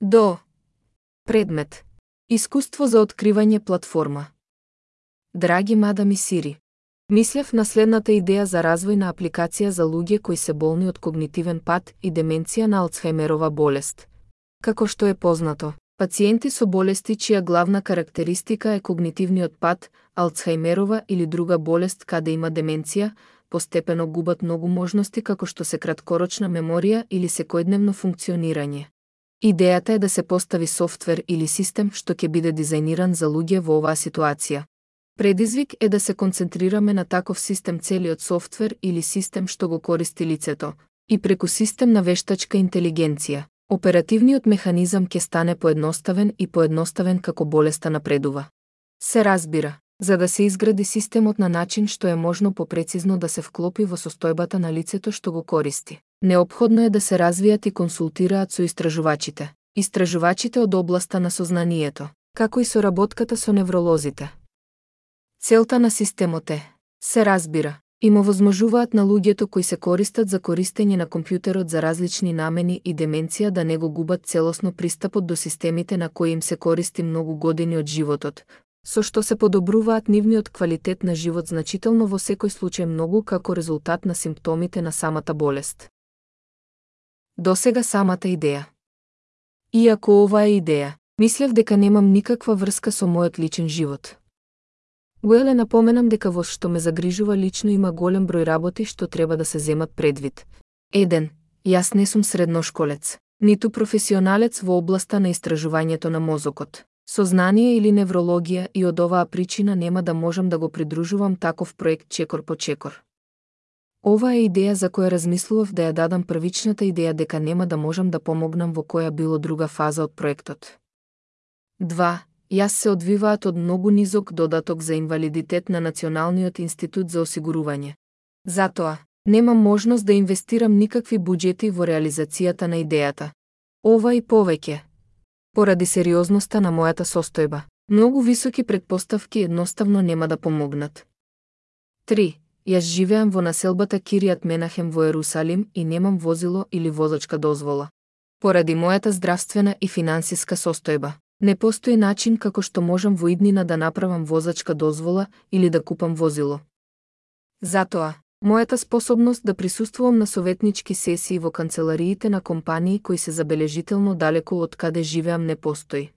До. Предмет. Искуство за откривање платформа. Драги мадам и Сири, мислев на следната идеја за развој на апликација за луѓе кои се болни од когнитивен пат и деменција на Алцхаймерова болест. Како што е познато, пациенти со болести чија главна карактеристика е когнитивниот пат, Алцхаймерова или друга болест каде има деменција, постепено губат многу можности како што се краткорочна меморија или секојдневно функционирање. Идејата е да се постави софтвер или систем што ќе биде дизајниран за луѓе во оваа ситуација. Предизвик е да се концентрираме на таков систем целиот софтвер или систем што го користи лицето, и преку систем на вештачка интелигенција. Оперативниот механизам ќе стане поедноставен и поедноставен како болеста напредува. Се разбира, за да се изгради системот на начин што е можно попрецизно да се вклопи во состојбата на лицето што го користи. Необходно е да се развијат и консултираат со истражувачите, истражувачите од областа на сознанието, како и соработката со невролозите. Целта на системот е, се разбира, им овозможуваат на луѓето кои се користат за користење на компјутерот за различни намени и деменција да не го губат целосно пристапот до системите на кои им се користи многу години од животот, со што се подобруваат нивниот квалитет на живот значително во секој случај многу како резултат на симптомите на самата болест. До сега самата идеја. Иако ова е идеја, мислев дека немам никаква врска со мојот личен живот. Уеле напоменам дека во што ме загрижува лично има голем број работи што треба да се земат предвид. Еден, јас не сум средношколец, ниту професионалец во областа на истражувањето на мозокот сознание или неврологија и од оваа причина нема да можам да го придружувам таков проект чекор по чекор. Ова е идеја за која размислував да ја дадам првичната идеја дека нема да можам да помогнам во која било друга фаза од проектот. 2. Јас се одвиваат од многу низок додаток за инвалидитет на Националниот институт за осигурување. Затоа, немам можност да инвестирам никакви буџети во реализацијата на идејата. Ова и повеќе, поради сериозноста на мојата состојба. Многу високи предпоставки едноставно нема да помогнат. 3. Јас живеам во населбата Киријат Менахем во Ерусалим и немам возило или возачка дозвола. Поради мојата здравствена и финансиска состојба, не постои начин како што можам во иднина да направам возачка дозвола или да купам возило. Затоа, Мојата способност да присуствувам на советнички сесии во канцелариите на компании кои се забележително далеку од каде живеам не постои.